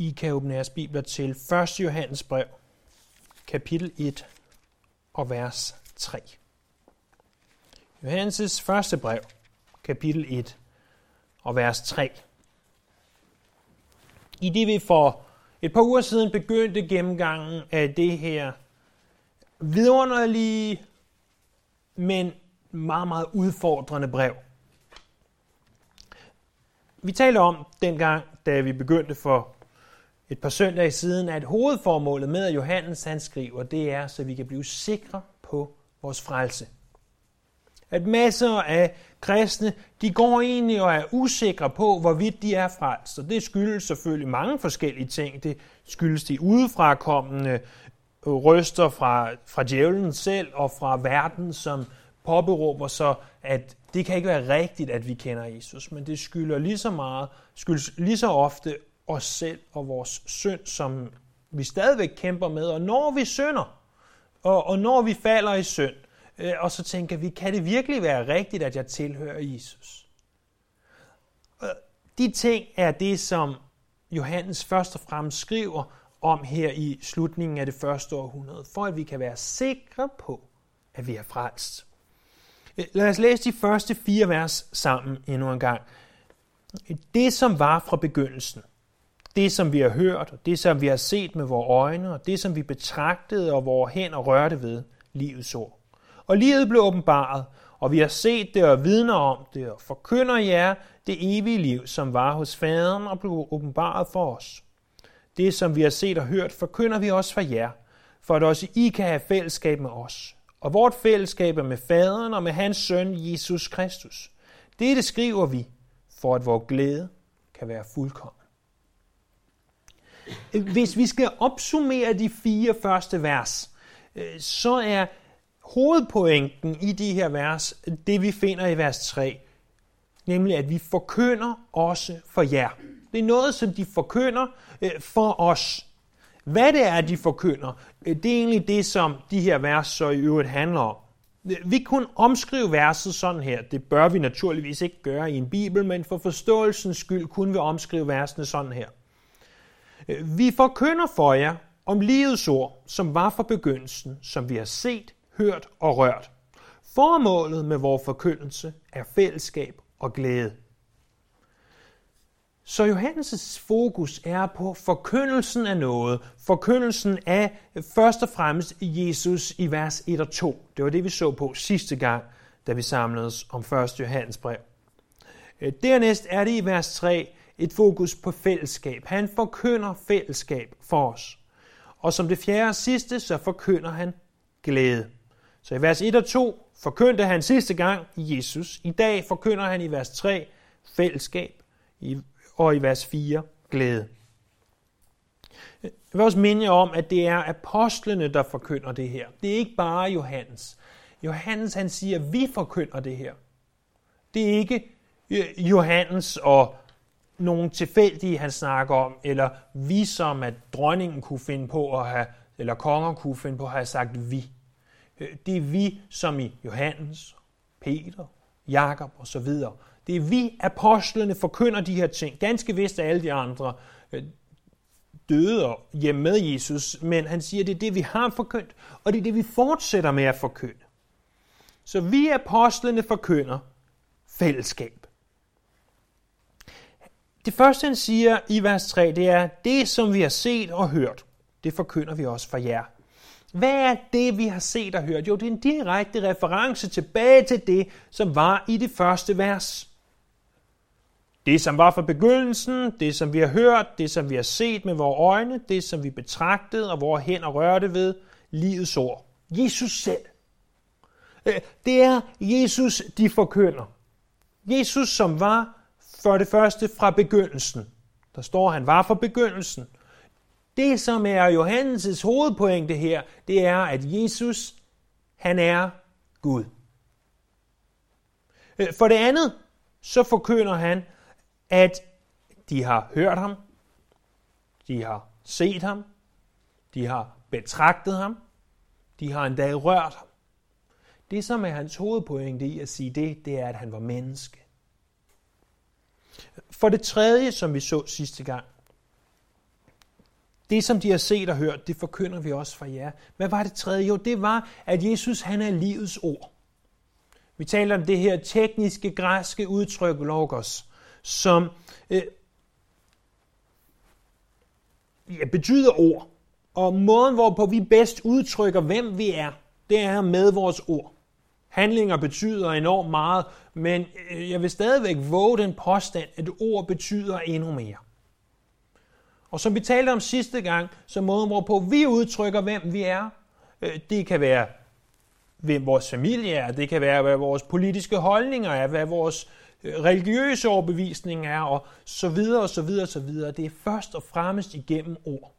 I kan åbne jeres bibler til 1. Johannes brev, kapitel 1 og vers 3. Johannes' første brev, kapitel 1 og vers 3. I det vi for et par uger siden begyndte gennemgangen af det her vidunderlige, men meget, meget udfordrende brev. Vi talte om dengang, da vi begyndte for et par søndage siden, at hovedformålet med, at Johannes han skriver, det er, så vi kan blive sikre på vores frelse. At masser af kristne, de går egentlig og er usikre på, hvorvidt de er frelst. Og det skyldes selvfølgelig mange forskellige ting. Det skyldes de udefrakommende røster fra, fra djævlen selv og fra verden, som påberåber sig, at det kan ikke være rigtigt, at vi kender Jesus, men det skylder lige så meget, skyldes lige så ofte os selv og vores synd, som vi stadigvæk kæmper med. Og når vi synder, og, og når vi falder i synd, øh, og så tænker vi, kan det virkelig være rigtigt, at jeg tilhører Jesus? Øh, de ting er det, som Johannes først og fremmest skriver om her i slutningen af det første århundrede, for at vi kan være sikre på, at vi er frelst. Øh, lad os læse de første fire vers sammen endnu en gang. Det, som var fra begyndelsen, det, som vi har hørt, og det, som vi har set med vores øjne, og det, som vi betragtede og vores hænder rørte ved, livets ord. Og livet blev åbenbaret, og vi har set det og vidner om det, og forkynder jer det evige liv, som var hos faderen og blev åbenbaret for os. Det, som vi har set og hørt, forkynder vi også for jer, for at også I kan have fællesskab med os. Og vort fællesskab er med faderen og med hans søn, Jesus Kristus. Det skriver vi, for at vores glæde kan være fuldkommen. Hvis vi skal opsummere de fire første vers, øh, så er hovedpointen i de her vers det, vi finder i vers 3, nemlig at vi forkynder også for jer. Det er noget, som de forkynder øh, for os. Hvad det er, de forkynder, øh, det er egentlig det, som de her vers så i øvrigt handler om. Vi kunne omskrive verset sådan her. Det bør vi naturligvis ikke gøre i en bibel, men for forståelsens skyld kunne vi omskrive versene sådan her. Vi forkynder for jer om livets ord, som var fra begyndelsen, som vi har set, hørt og rørt. Formålet med vores forkyndelse er fællesskab og glæde. Så Johannes' fokus er på forkyndelsen af noget, forkyndelsen af først og fremmest Jesus i vers 1 og 2. Det var det, vi så på sidste gang, da vi samledes om 1. Johannes brev. Dernæst er det i vers 3 et fokus på fællesskab. Han forkynder fællesskab for os. Og som det fjerde og sidste, så forkynder han glæde. Så i vers 1 og 2 forkyndte han sidste gang Jesus. I dag forkynder han i vers 3 fællesskab, og i vers 4 glæde. Jeg vil også minde jer om, at det er apostlene, der forkynder det her. Det er ikke bare Johannes. Johannes han siger, at vi forkynder det her. Det er ikke øh, Johannes og nogle tilfældige, han snakker om, eller vi som, at dronningen kunne finde på at have, eller konger kunne finde på at have sagt vi. Øh, det er vi, som i Johannes, Peter, Jakob og så videre. Det er vi, apostlene, forkynder de her ting. Ganske vist er alle de andre øh, døde døde hjemme med Jesus, men han siger, det er det, vi har forkyndt, og det er det, vi fortsætter med at forkynde. Så vi apostlene forkynder fællesskab. Det første, han siger i vers 3, det er, det som vi har set og hørt, det forkynder vi også for jer. Hvad er det, vi har set og hørt? Jo, det er en direkte reference tilbage til det, som var i det første vers. Det, som var fra begyndelsen, det, som vi har hørt, det, som vi har set med vores øjne, det, som vi betragtede og vores hænder rørte ved, livets ord. Jesus selv. Øh, det er Jesus, de forkynder. Jesus, som var for det første fra begyndelsen. Der står, han var fra begyndelsen. Det, som er Johannes' hovedpointe her, det er, at Jesus, han er Gud. Øh, for det andet, så forkynder han, at de har hørt ham, de har set ham, de har betragtet ham, de har endda rørt ham. Det, som er hans hovedpointe i at sige det, det er, at han var menneske. For det tredje, som vi så sidste gang, det, som de har set og hørt, det forkynder vi også for jer. Hvad var det tredje? Jo, det var, at Jesus han er livets ord. Vi taler om det her tekniske græske udtryk, logos, som øh, ja, betyder ord. Og måden, hvorpå vi bedst udtrykker, hvem vi er, det er med vores ord. Handlinger betyder enormt meget, men øh, jeg vil stadigvæk våge den påstand, at ord betyder endnu mere. Og som vi talte om sidste gang, så måden, hvorpå vi udtrykker, hvem vi er, øh, det kan være, hvem vores familie er, det kan være, hvad vores politiske holdninger er, hvad vores øh, religiøse overbevisning er, og så videre, og så videre, og så videre. Det er først og fremmest igennem ord.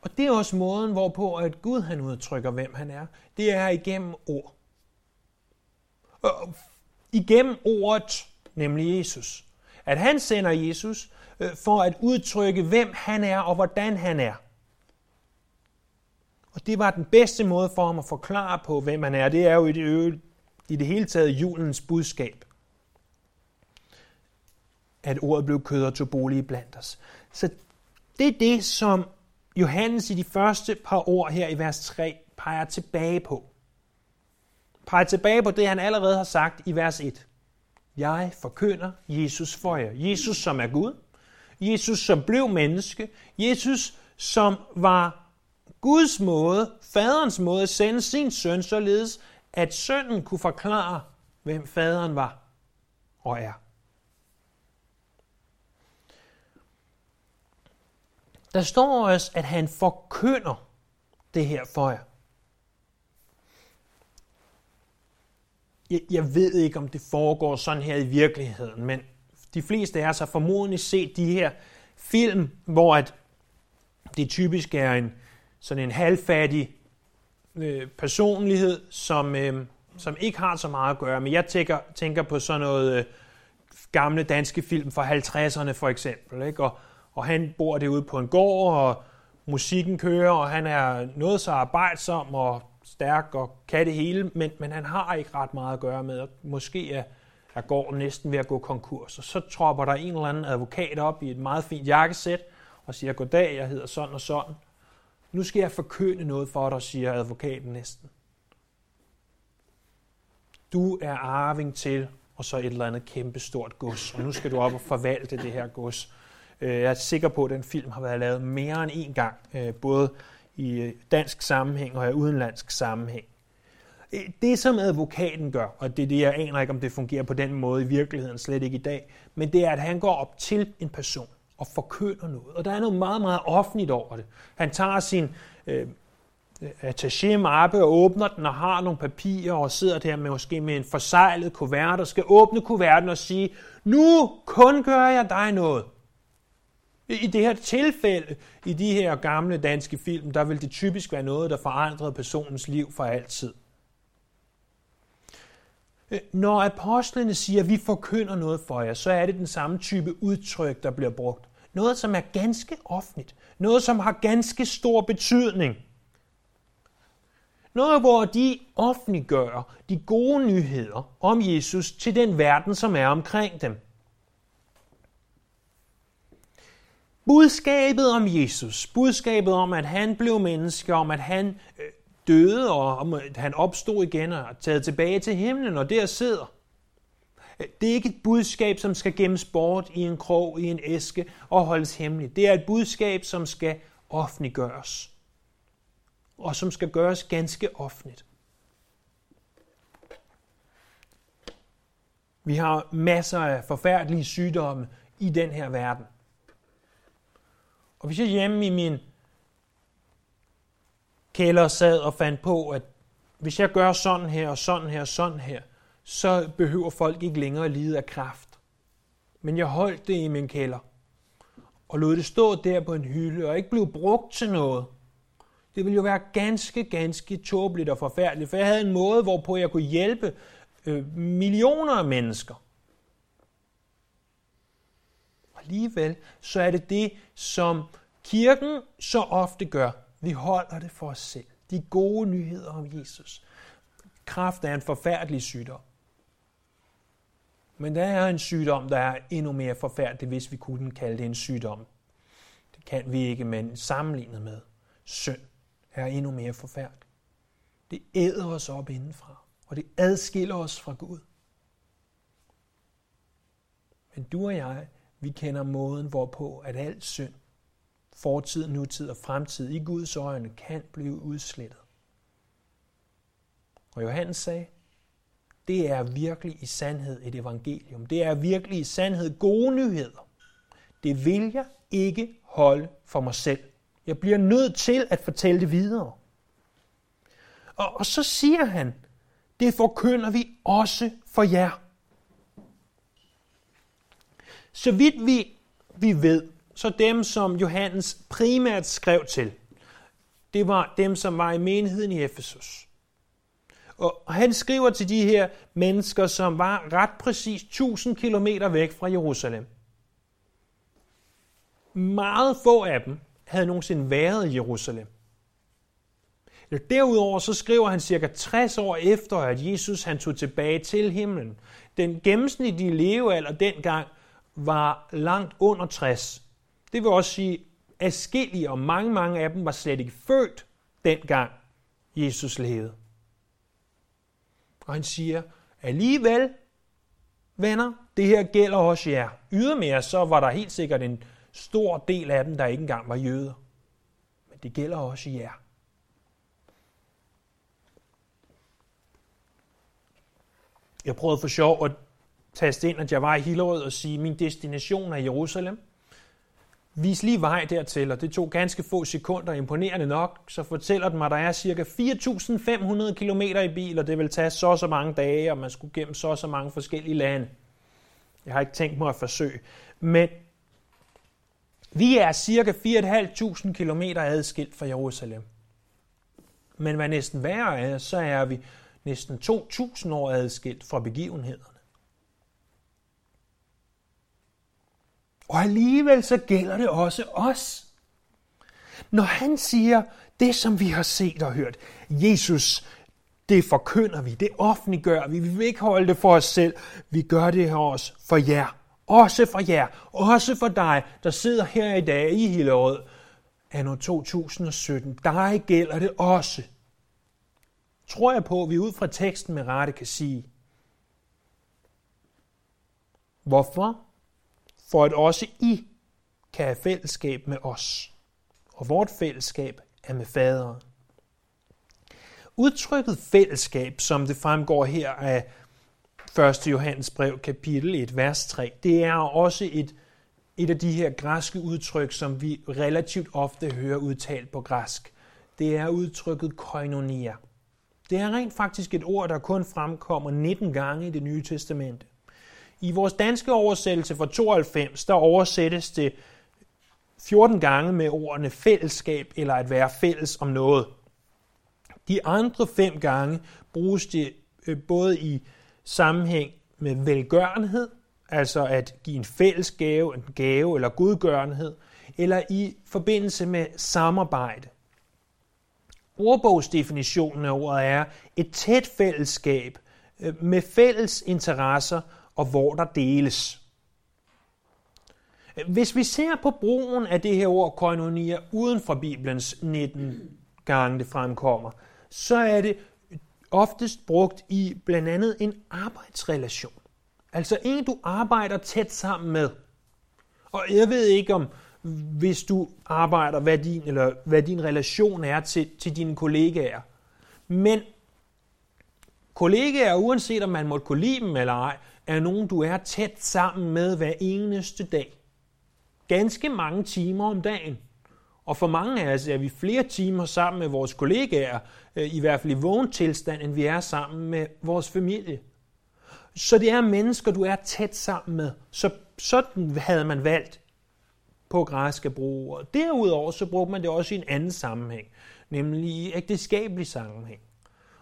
Og det er også måden, hvorpå at Gud han udtrykker, hvem han er. Det er igennem ord. Og igennem ordet, nemlig Jesus. At han sender Jesus øh, for at udtrykke, hvem han er og hvordan han er. Og det var den bedste måde for ham at forklare på, hvem han er. Det er jo i det, i det hele taget julens budskab. At ordet blev kød og tog bolig blandt os. Så det er det, som Johannes i de første par ord her i vers 3 peger tilbage på. Peger tilbage på det, han allerede har sagt i vers 1. Jeg forkynder Jesus for jer. Jesus, som er Gud. Jesus, som blev menneske. Jesus, som var Guds måde, faderens måde at sende sin søn, således at sønnen kunne forklare, hvem faderen var og er. Der står også, at han forkynder det her for jer. Jeg, jeg ved ikke, om det foregår sådan her i virkeligheden, men de fleste af os har formodentlig set de her film, hvor at det typisk er en sådan en halvfattig øh, personlighed, som, øh, som ikke har så meget at gøre. Men jeg tænker, tænker på sådan noget øh, gamle danske film fra 50'erne for eksempel. Ikke? Og, og han bor derude på en gård, og musikken kører, og han er noget så arbejdsom og stærk og kan det hele, men, men han har ikke ret meget at gøre med. Måske er, er gården næsten ved at gå konkurs. Og så tropper der en eller anden advokat op i et meget fint jakkesæt og siger, goddag, jeg hedder sådan og sådan. Nu skal jeg forkøne noget for dig, siger advokaten næsten. Du er arving til, og så et eller andet kæmpe stort gods, og nu skal du op og forvalte det her gods. Øh, jeg er sikker på, at den film har været lavet mere end en gang, øh, både i øh, dansk sammenhæng og i udenlandsk sammenhæng. Øh, det, som advokaten gør, og det er det, jeg aner ikke, om det fungerer på den måde i virkeligheden, slet ikke i dag, men det er, at han går op til en person og forkynder noget. Og der er noget meget, meget offentligt over det. Han tager sin øh, øh attaché mappe og åbner den og har nogle papirer og sidder der med måske med en forsejlet kuvert og skal åbne kuverten og sige, nu kun gør jeg dig noget. I det her tilfælde, i de her gamle danske film, der vil det typisk være noget, der forandrede personens liv for altid. Øh, når apostlene siger, at vi forkynder noget for jer, så er det den samme type udtryk, der bliver brugt. Noget, som er ganske offentligt. Noget, som har ganske stor betydning. Noget, hvor de offentliggør de gode nyheder om Jesus til den verden, som er omkring dem. Budskabet om Jesus, budskabet om, at han blev menneske, om at han øh, døde, og om at han opstod igen og er taget tilbage til himlen, og der sidder. Det er ikke et budskab, som skal gemmes bort i en krog, i en æske og holdes hemmeligt. Det er et budskab, som skal offentliggøres. Og som skal gøres ganske offentligt. Vi har masser af forfærdelige sygdomme i den her verden. Og hvis jeg hjemme i min kælder sad og fandt på, at hvis jeg gør sådan her og sådan her og sådan her, så behøver folk ikke længere lide af kraft. Men jeg holdt det i min kælder og lod det stå der på en hylde og ikke blive brugt til noget. Det ville jo være ganske, ganske tåbeligt og forfærdeligt, for jeg havde en måde, hvorpå jeg kunne hjælpe øh, millioner af mennesker. Og alligevel, så er det det, som kirken så ofte gør. Vi holder det for os selv. De gode nyheder om Jesus. Kraft er en forfærdelig sygdom. Men der er en sygdom, der er endnu mere forfærdelig, hvis vi kunne kalde det en sygdom. Det kan vi ikke, men sammenlignet med synd er endnu mere forfærdelig. Det æder os op indenfra, og det adskiller os fra Gud. Men du og jeg, vi kender måden, hvorpå at al synd, fortid, nutid og fremtid i Guds øjne kan blive udslettet. Og Johannes sagde, det er virkelig i sandhed et evangelium. Det er virkelig i sandhed gode nyheder. Det vil jeg ikke holde for mig selv. Jeg bliver nødt til at fortælle det videre. Og, og så siger han, det forkynder vi også for jer. Så vidt vi, vi ved, så dem, som Johannes primært skrev til, det var dem, som var i menigheden i Efesus. Og han skriver til de her mennesker, som var ret præcis 1000 km væk fra Jerusalem. Meget få af dem havde nogensinde været i Jerusalem. Derudover så skriver han cirka 60 år efter, at Jesus han tog tilbage til himlen. Den gennemsnitlige levealder dengang var langt under 60. Det vil også sige, at adskillige og mange, mange af dem var slet ikke født dengang Jesus levede. Og han siger, alligevel, venner, det her gælder også jer. Ydermere så var der helt sikkert en stor del af dem, der ikke engang var jøder. Men det gælder også jer. Jeg prøvede for sjov at taste ind, at jeg var i Hillerød og sige, min destination er Jerusalem. Vis lige vej dertil, og det tog ganske få sekunder, imponerende nok, så fortæller den mig, at der er ca. 4.500 km i bil, og det vil tage så og så mange dage, og man skulle gennem så og så mange forskellige lande. Jeg har ikke tænkt mig at forsøge. Men vi er ca. 4.500 km adskilt fra Jerusalem. Men hvad næsten værre er, så er vi næsten 2.000 år adskilt fra begivenheden. Og alligevel så gælder det også os. Når han siger det, som vi har set og hørt, Jesus, det forkynder vi, det offentliggør vi, vi vil ikke holde det for os selv, vi gør det her også for jer. Også for jer, også for dig, der sidder her i dag i Hillerød, anno 2017. Dig gælder det også. Tror jeg på, at vi ud fra teksten med rette kan sige, hvorfor? For at også I kan have fællesskab med os. Og vort fællesskab er med faderen. Udtrykket fællesskab, som det fremgår her af 1. Johannes brev, kapitel 1, vers 3, det er også et, et af de her græske udtryk, som vi relativt ofte hører udtalt på græsk. Det er udtrykket koinonia. Det er rent faktisk et ord, der kun fremkommer 19 gange i det nye testamente. I vores danske oversættelse fra 92, der oversættes det 14 gange med ordene fællesskab eller at være fælles om noget. De andre fem gange bruges det øh, både i sammenhæng med velgørenhed, altså at give en fælles gave, en gave eller godgørenhed, eller i forbindelse med samarbejde. Ordbogsdefinitionen af ordet er et tæt fællesskab øh, med fælles interesser og hvor der deles. Hvis vi ser på brugen af det her ord koinonia uden for Bibelens 19 gange det fremkommer, så er det oftest brugt i blandt andet en arbejdsrelation. Altså en, du arbejder tæt sammen med. Og jeg ved ikke om, hvis du arbejder, hvad din, eller hvad din relation er til, til dine kollegaer. Men kollegaer, uanset om man måtte kunne lide dem eller ej, er nogen, du er tæt sammen med hver eneste dag. Ganske mange timer om dagen. Og for mange af os er vi flere timer sammen med vores kollegaer, øh, i hvert fald i vågen tilstand, end vi er sammen med vores familie. Så det er mennesker, du er tæt sammen med. Så sådan havde man valgt på græske bruge. Derudover så brugte man det også i en anden sammenhæng, nemlig i ægteskabelig sammenhæng.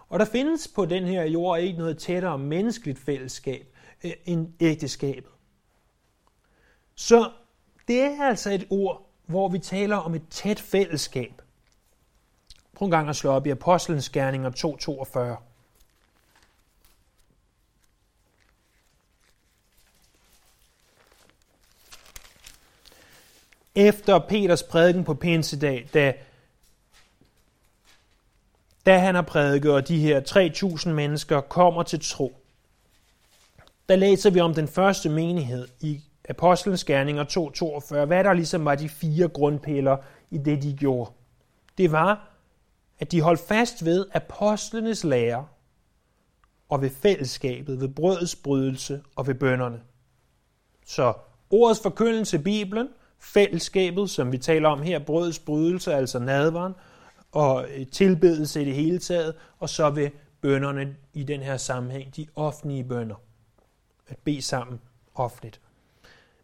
Og der findes på den her jord ikke noget tættere menneskeligt fællesskab Øh, end ægteskabet. Så det er altså et ord, hvor vi taler om et tæt fællesskab. Prøv en gang at slå op i Apostlenes Gerninger 2.42. efter Peters prædiken på Pinsedag, da, da han har prædiket, og de her 3.000 mennesker kommer til tro, der læser vi om den første menighed i Apostlenes Gerninger 2.42, hvad der ligesom var de fire grundpiller i det, de gjorde. Det var, at de holdt fast ved apostlenes lære og ved fællesskabet, ved brødets brydelse og ved bønderne. Så ordets forkyndelse i Bibelen, fællesskabet, som vi taler om her, brødets brydelse, altså nadveren, og øh, tilbedelse i det hele taget, og så ved bønderne i den her sammenhæng, de offentlige bønder. At bede sammen offentligt.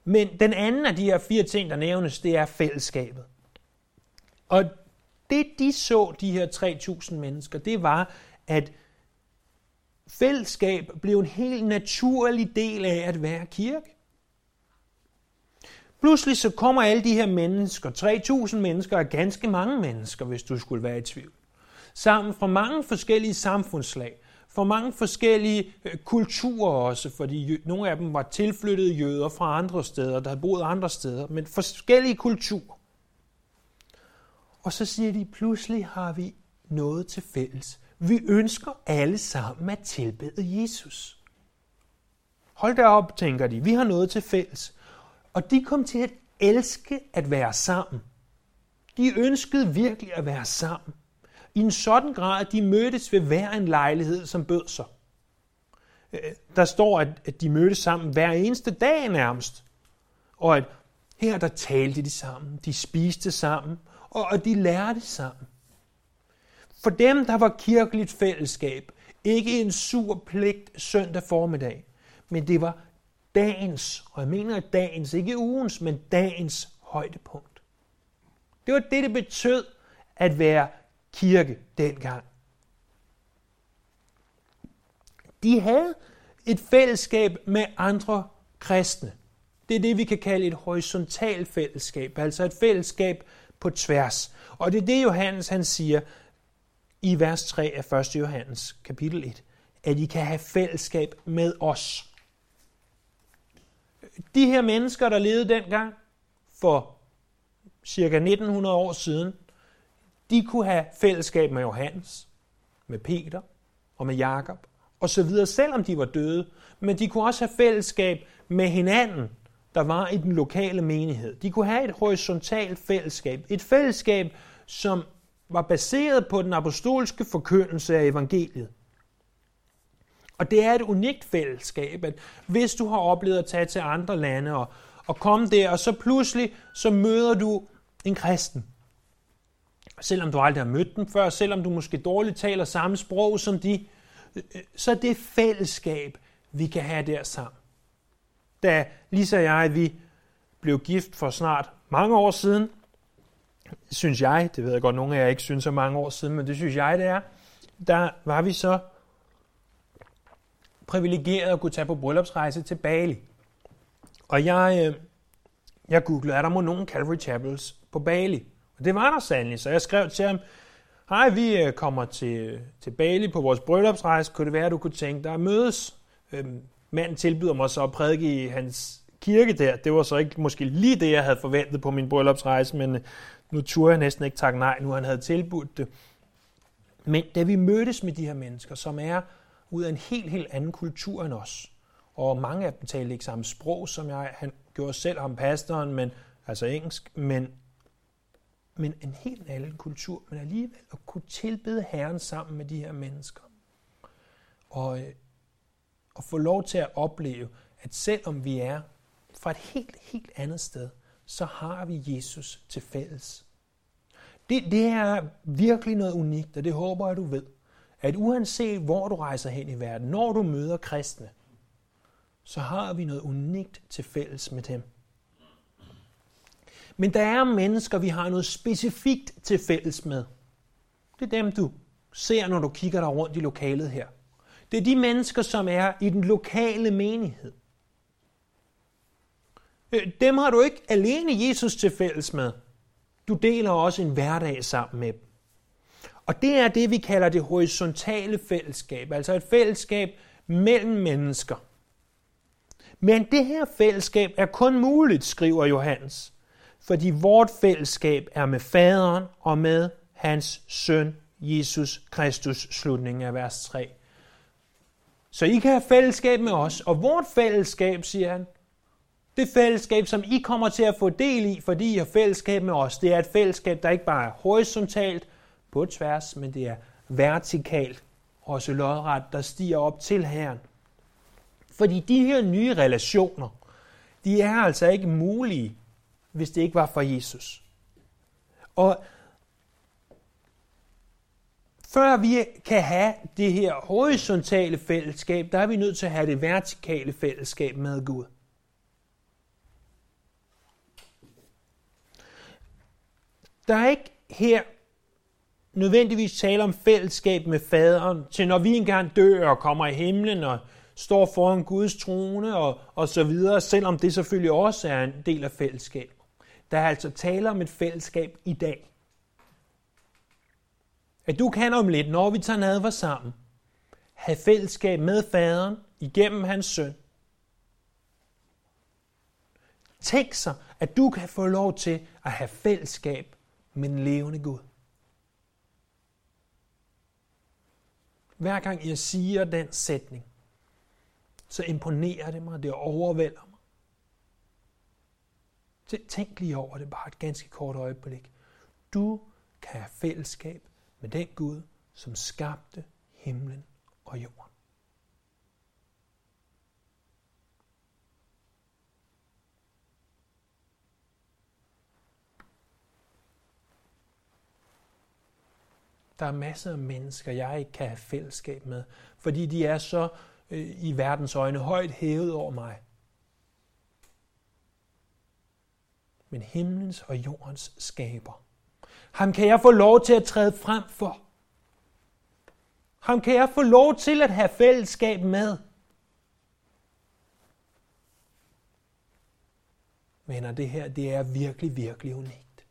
Men den anden af de her fire ting, der nævnes, det er fællesskabet. Og det de så, de her 3.000 mennesker, det var, at fællesskab blev en helt naturlig del af at være kirke. Pludselig så kommer alle de her mennesker, 3.000 mennesker er ganske mange mennesker, hvis du skulle være i tvivl, sammen fra mange forskellige samfundslag, for mange forskellige øh, kulturer også, fordi nogle af dem var tilflyttede jøder fra andre steder, der havde boet andre steder, men forskellige kulturer. Og så siger de, pludselig har vi noget til fælles. Vi ønsker alle sammen at tilbede Jesus. Hold da op, tænker de. Vi har noget til fælles. Og de kom til at elske at være sammen. De ønskede virkelig at være sammen. I en sådan grad, at de mødtes ved hver en lejlighed, som bød sig. Øh, der står, at de mødtes sammen hver eneste dag nærmest. Og at her der talte de sammen, de spiste sammen, og de lærte sammen. For dem, der var kirkeligt fællesskab, ikke en sur pligt søndag formiddag, men det var dagens, og jeg mener dagens, ikke ugens, men dagens højdepunkt. Det var det, det betød at være kirke dengang. De havde et fællesskab med andre kristne. Det er det, vi kan kalde et horisontalt fællesskab, altså et fællesskab på tværs. Og det er det, Johannes han siger i vers 3 af 1. Johannes kapitel 1, at I kan have fællesskab med os. De her mennesker, der levede dengang for cirka 1900 år siden, de kunne have fællesskab med Johannes, med Peter og med Jakob og så videre, selvom de var døde. Men de kunne også have fællesskab med hinanden, der var i den lokale menighed. De kunne have et horisontalt fællesskab. Et fællesskab, som var baseret på den apostolske forkyndelse af evangeliet. Og det er et unikt fællesskab, at hvis du har oplevet at tage til andre lande og, og komme der, og så pludselig så møder du en kristen. Selvom du aldrig har mødt dem før, selvom du måske dårligt taler samme sprog som de, øh, så er det fællesskab, vi kan have der sammen. Da Lisa og jeg, vi blev gift for snart mange år siden, synes jeg, det ved jeg godt, nogle af jer ikke synes så mange år siden, men det synes jeg, det er, der var vi så privilegeret at kunne tage på bryllupsrejse til Bali. Og jeg, øh, jeg googlede, er der må nogen Calvary Chapels på Bali? Og det var der sandelig, så jeg skrev til ham, hej, vi øh, kommer til, til Bali på vores bryllupsrejse, kunne det være, at du kunne tænke dig at mødes? Øhm, manden tilbyder mig så at prædike i hans kirke der. Det var så ikke måske lige det, jeg havde forventet på min bryllupsrejse, men øh, nu turde jeg næsten ikke takke nej, nu han havde tilbudt det. Men da vi mødtes med de her mennesker, som er ud af en helt, helt anden kultur end os, og mange af dem talte ikke samme sprog, som jeg, han gjorde selv ham pastoren, men, altså engelsk, men, men en helt anden kultur, men alligevel at kunne tilbede Herren sammen med de her mennesker. Og, øh, og få lov til at opleve, at selvom vi er fra et helt, helt andet sted, så har vi Jesus til fælles. Det, det er virkelig noget unikt, og det håber jeg, du ved. At uanset hvor du rejser hen i verden, når du møder kristne, så har vi noget unikt til fælles med dem. Men der er mennesker, vi har noget specifikt til fælles med. Det er dem, du ser, når du kigger dig rundt i lokalet her. Det er de mennesker, som er i den lokale menighed. Øh, dem har du ikke alene Jesus til fælles med. Du deler også en hverdag sammen med dem. Og det er det, vi kalder det horisontale fællesskab, altså et fællesskab mellem mennesker. Men det her fællesskab er kun muligt, skriver Johannes, fordi vort fællesskab er med faderen og med hans søn, Jesus Kristus, slutningen af vers 3. Så I kan have fællesskab med os, og vort fællesskab, siger han, det fællesskab, som I kommer til at få del i, fordi I har fællesskab med os, det er et fællesskab, der ikke bare er horisontalt på tværs, men det er vertikalt, også lodret, der stiger op til Herren. Fordi de her nye relationer, de er altså ikke mulige, hvis det ikke var for Jesus. Og før vi kan have det her horisontale fællesskab, der er vi nødt til at have det vertikale fællesskab med Gud. Der er ikke her nødvendigvis tale om fællesskab med faderen, til når vi engang dør og kommer i himlen og står foran Guds trone og, og så videre, selvom det selvfølgelig også er en del af fællesskab. Der er altså tale om et fællesskab i dag. At du kan om lidt, når vi tager nadver sammen, have fællesskab med faderen igennem hans søn. Tænk sig, at du kan få lov til at have fællesskab med den levende Gud. Hver gang jeg siger den sætning, så imponerer det mig, det overvælder. Tænk lige over det bare et ganske kort øjeblik. Du kan have fællesskab med den Gud, som skabte himlen og jorden. Der er masser af mennesker, jeg ikke kan have fællesskab med, fordi de er så øh, i verdens øjne højt hævet over mig. Men himlens og jordens skaber. Ham kan jeg få lov til at træde frem for. Ham kan jeg få lov til at have fællesskab med. Venner, det her det er virkelig, virkelig unikt.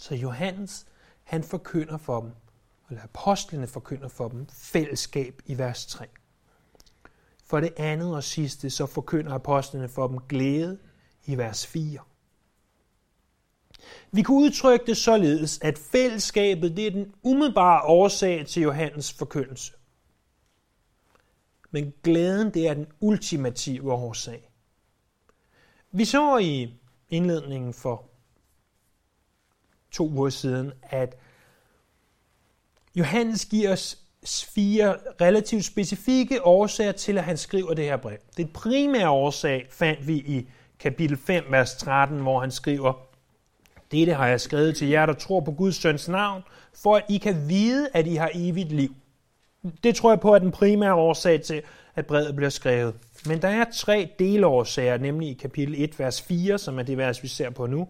Så Johannes, han forkynder for dem, eller apostlene forkynder for dem, fællesskab i vers 3. For det andet og sidste, så forkynder apostlene for dem glæde i vers 4. Vi kunne udtrykke det således, at fællesskabet det er den umiddelbare årsag til Johannes forkyndelse. Men glæden det er den ultimative årsag. Vi så i indledningen for to uger siden, at Johannes giver os fire relativt specifikke årsager til, at han skriver det her brev. Den primære årsag fandt vi i kapitel 5, vers 13, hvor han skriver, Dette har jeg skrevet til jer, der tror på Guds søns navn, for at I kan vide, at I har evigt liv. Det tror jeg på er den primære årsag til, at brevet bliver skrevet. Men der er tre delårsager, nemlig i kapitel 1, vers 4, som er det vers, vi ser på nu.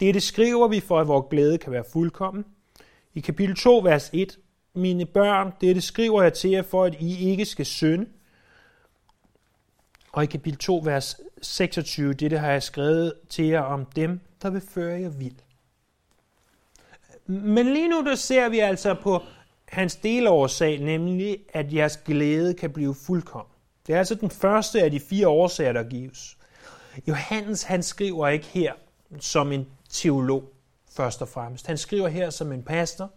Det skriver vi for, at vores glæde kan være fuldkommen. I kapitel 2, vers 1, mine børn, det skriver jeg til jer, for at I ikke skal synde. Og i kapitel 2, vers 26, det har jeg skrevet til jer om dem, der vil føre jer vild. Men lige nu der ser vi altså på hans delårsag, nemlig at jeres glæde kan blive fuldkommen. Det er altså den første af de fire årsager, der gives. Johannes han skriver ikke her som en teolog, først og fremmest. Han skriver her som en pastor,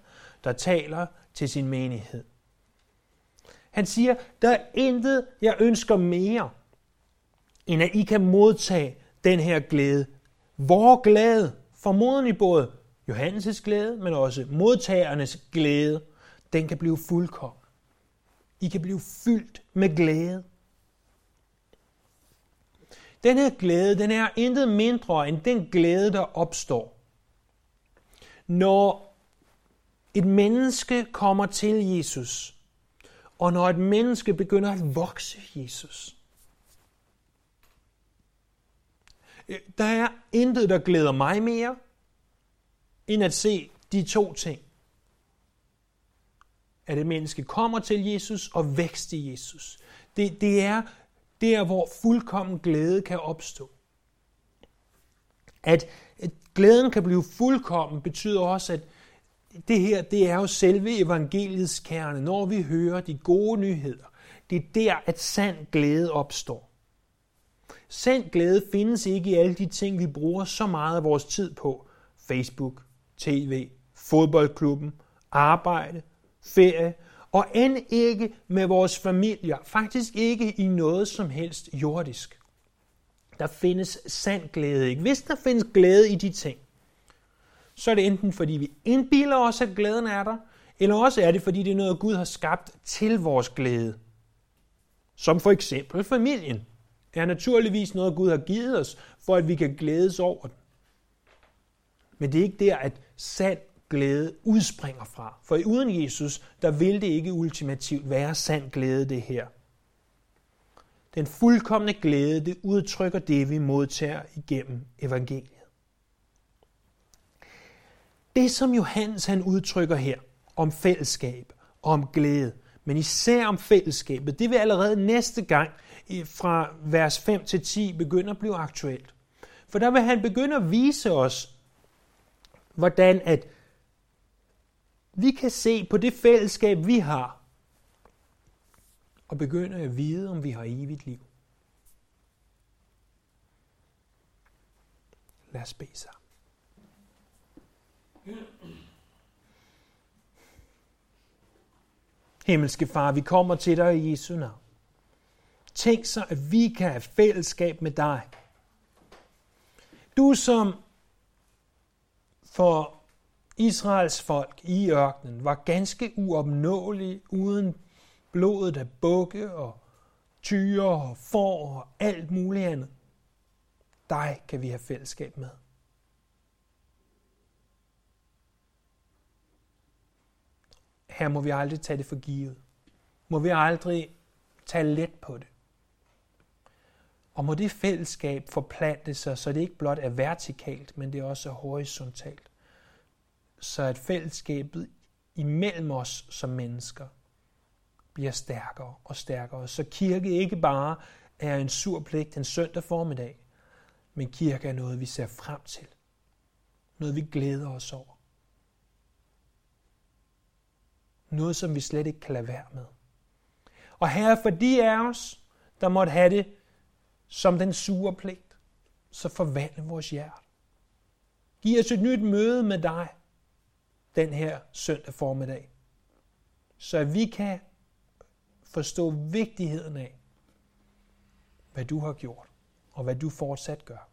der taler til sin menighed. Han siger, der er intet, jeg ønsker mere, end at I kan modtage den her glæde. Vor glæde, formodentlig både Johannes' glæde, men også modtagernes glæde, den kan blive fuldkommen. I kan blive fyldt med glæde. Den her glæde, den er intet mindre end den glæde, der opstår, når et menneske kommer til Jesus, og når et menneske begynder at vokse Jesus. Øh, der er intet, der glæder mig mere, end at se de to ting. At et menneske kommer til Jesus og vækster i Jesus. Det, det er der, hvor fuldkommen glæde kan opstå. At, at glæden kan blive fuldkommen, betyder også, at det her, det er jo selve evangeliets kerne. Når vi hører de gode nyheder, det er der, at sand glæde opstår. Sand glæde findes ikke i alle de ting, vi bruger så meget af vores tid på. Facebook, tv, fodboldklubben, arbejde, ferie, og end ikke med vores familier, faktisk ikke i noget som helst jordisk. Der findes sand glæde ikke. Hvis der findes glæde i de ting, så er det enten fordi vi indbiler os, at glæden er der, eller også er det fordi det er noget, Gud har skabt til vores glæde. Som for eksempel familien er naturligvis noget, Gud har givet os, for at vi kan glædes over den. Men det er ikke der, at sand glæde udspringer fra. For uden Jesus, der vil det ikke ultimativt være sand glæde, det her. Den fuldkommende glæde, det udtrykker det, vi modtager igennem evangeliet. Det, som Johannes han udtrykker her om fællesskab og om glæde, men især om fællesskabet, det vil allerede næste gang fra vers 5 til 10 begynde at blive aktuelt. For der vil han begynde at vise os, hvordan at vi kan se på det fællesskab, vi har, og begynde at vide, om vi har evigt liv. Lad os bede sammen. Himmelske Far, vi kommer til dig i Jesu navn. Tænk så, at vi kan have fællesskab med dig. Du som for Israels folk i ørkenen var ganske uopnåelig uden blodet af bukke og tyre og får og alt muligt andet. Dig kan vi have fællesskab med. Her må vi aldrig tage det for givet. Må vi aldrig tage let på det. Og må det fællesskab forplante sig, så det ikke blot er vertikalt, men det er også horisontalt. Så at fællesskabet imellem os som mennesker bliver stærkere og stærkere. Så kirke ikke bare er en sur pligt en søndag formiddag, men kirke er noget, vi ser frem til. Noget, vi glæder os over. Noget, som vi slet ikke kan lade være med. Og her for de af os, der måtte have det som den sure pligt, så forvandle vores hjerte. Giv os et nyt møde med dig den her søndag formiddag, så vi kan forstå vigtigheden af, hvad du har gjort, og hvad du fortsat gør.